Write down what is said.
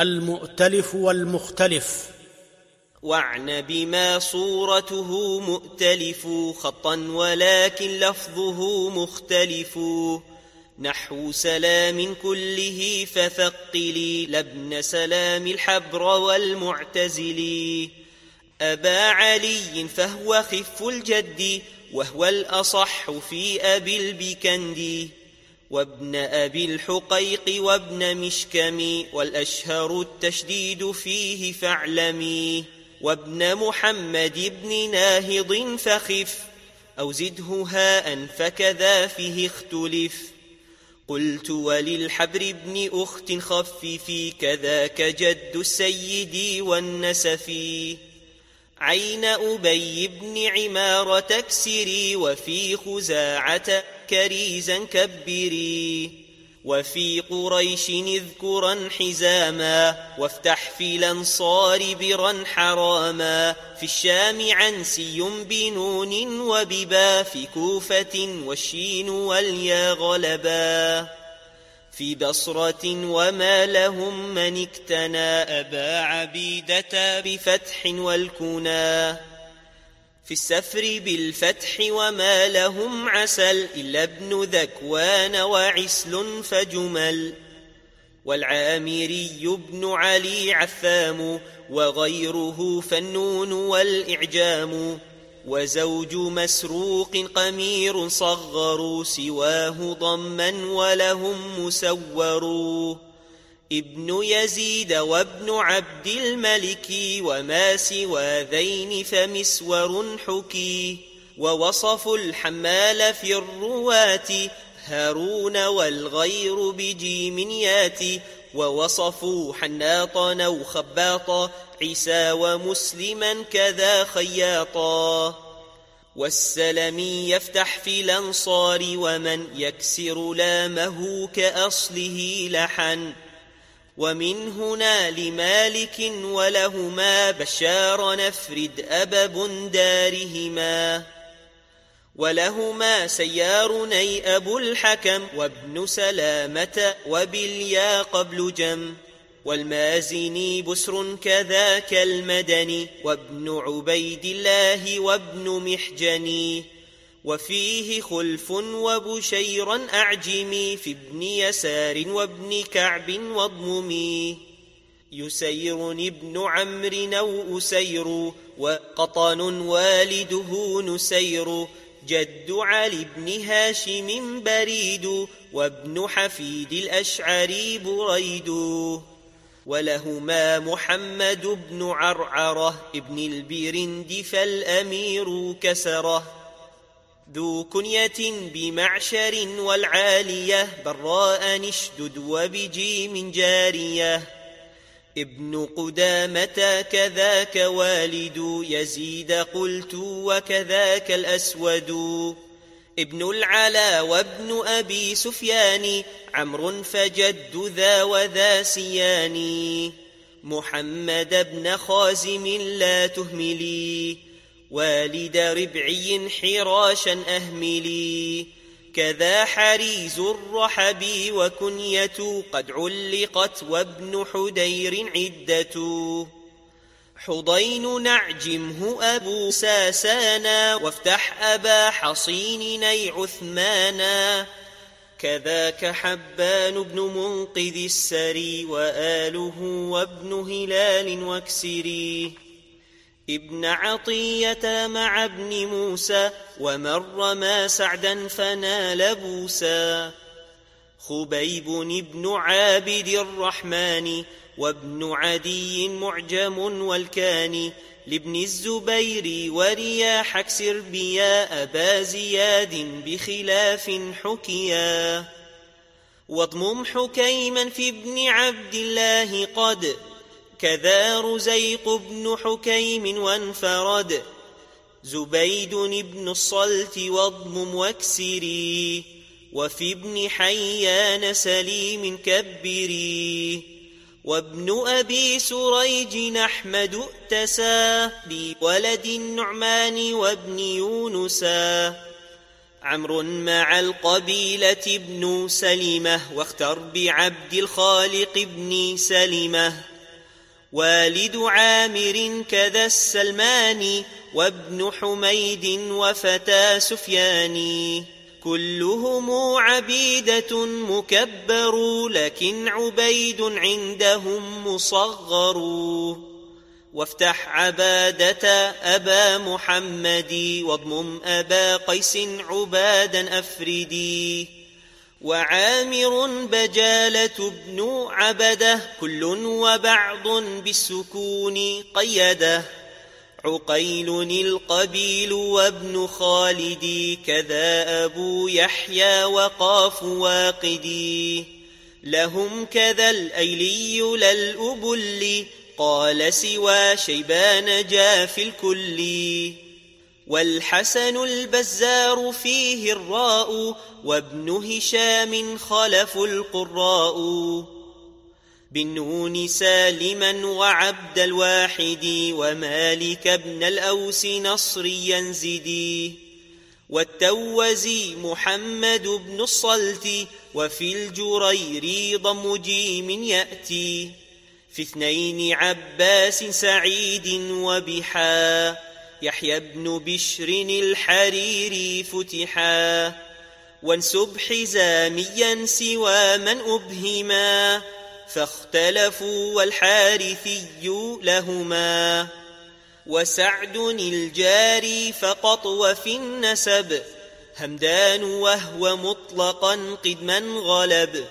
المؤتلف والمختلف. واعن بما صورته مؤتلف خطا ولكن لفظه مختلف. نحو سلام كله فثقلي لابن سلام الحبر والمعتزلي أبا علي فهو خف الجد وهو الأصح في أبي البكندي وابن أبي الحقيق وابن مشكم والأشهر التشديد فيه فاعلمي وابن محمد بن ناهض فخف أو زده هاء فكذا فيه اختلف. قلت وللحبر بن أخت خففي كذاك جد السيد والنسفي. عين أبي بن عمارة تكسري وفي خزاعة كريزا كبري وفي قريش اذكرا حزاما وافتح في الأنصار برا حراما في الشام عنسي بنون وببا في كوفة والشين واليا غلبا في بصرة وما لهم من اكتنى أبا عبيدة بفتح والكنا في السفر بالفتح وما لهم عسل إلا ابن ذكوان وعسل فجمل. والعامري بن علي عثام وغيره فالنون والإعجام. وزوج مسروق قمير صغروا سواه ضما ولهم مسوروا. ابن يزيد وابن عبد الملك وما سوى ذين فمسور حكي. ووصف الحمال في الرواة هارون والغير بجيم ياتي. ووصفوا حناطا أو خباطا عيسى ومسلما كذا خياطا. والسلمي يفتح في الأنصار ومن يكسر لامه كأصله لحن. ومن هنا لمالك ولهما بشار نفرد أبب دارهما ولهما سيارني أبو الحكم وابن سلامة وباليا قبل جم والمازني بسر كذاك المدني وابن عبيد الله وابن محجني وفيه خلف وبشيرا أعجمي في ابن يسار وابن كعب واضممي يسير ابن عمرو أو أسير وقطن والده نسير جد علي بن هاشم بريد وابن حفيد الأشعري بريد ولهما محمد بن عرعرة ابن البرند فالأمير كسره ذو كنية بمعشر والعالية براء نشدد وبجيم جارية ابن قدامة كذاك والد يزيد قلت وكذاك الأسود. ابن العلا وابن أبي سفيان عمرو فجد ذا وذا سيان. محمد بن خازم لا تهملي والد ربعي حراشا أهملي. كذا حريز الرحب وكنية قد علقت وابن حدير عدة. حضين نعجمه أبو ساسانا وافتح أبا حصين ني عثمانا. كذاك حبان بن منقذ السري وآله وابن هلال واكسري. ابن عطية مع ابن موسى ومر ما سعدا فنال بوسا خبيب بن عابد الرحمن وابن عدي معجم والكاني لابن الزبير ورياح اكسر بيا أبا زياد بخلاف حكيا. واضمم حكيما في ابن عبد الله قد كذا رزيق بن حكيم وانفرد زبيد بن الصلت واضمم واكسري وفي ابن حيان سليم كبري وابن أبي سريج أحمد ائتسى بولد النعمان وابن يونسا عمرو مع القبيلة ابن سلمة واختر بعبد الخالق ابن سلمة. والد عامر كذا السلماني وابن حميد وفتى سفيان. كلهم عبيدة مكبر لكن عبيد عندهم مصغر. وافتح عبادة أبا محمد واضمم أبا قيس عبادا أفردي وعامر بجالة بن عبده كل وبعض بالسكون قيده. عقيل القبيل وابن خالدي كذا أبو يحيى وقاف واقدي لهم كذا الأيلي للأبل قال سوى شيبان جاف الكل. والحسن البزار فيه الراء وابن هشام خلف القراء. بالنون سالما وعبد الواحد ومالك بن الأوس نصريا زدي. والتوزي محمد بن الصلت وفي الجرير ضم جيم يأتي. في اثنين عباس سعيد وبحا. يحيى بن بشر الحريري فتحا وانسب حزاميا سوى من أبهما فاختلفوا والحارثي لهما. وسعد الجاري فقط وفي النسب همدان وهو مطلقا قدما غلب.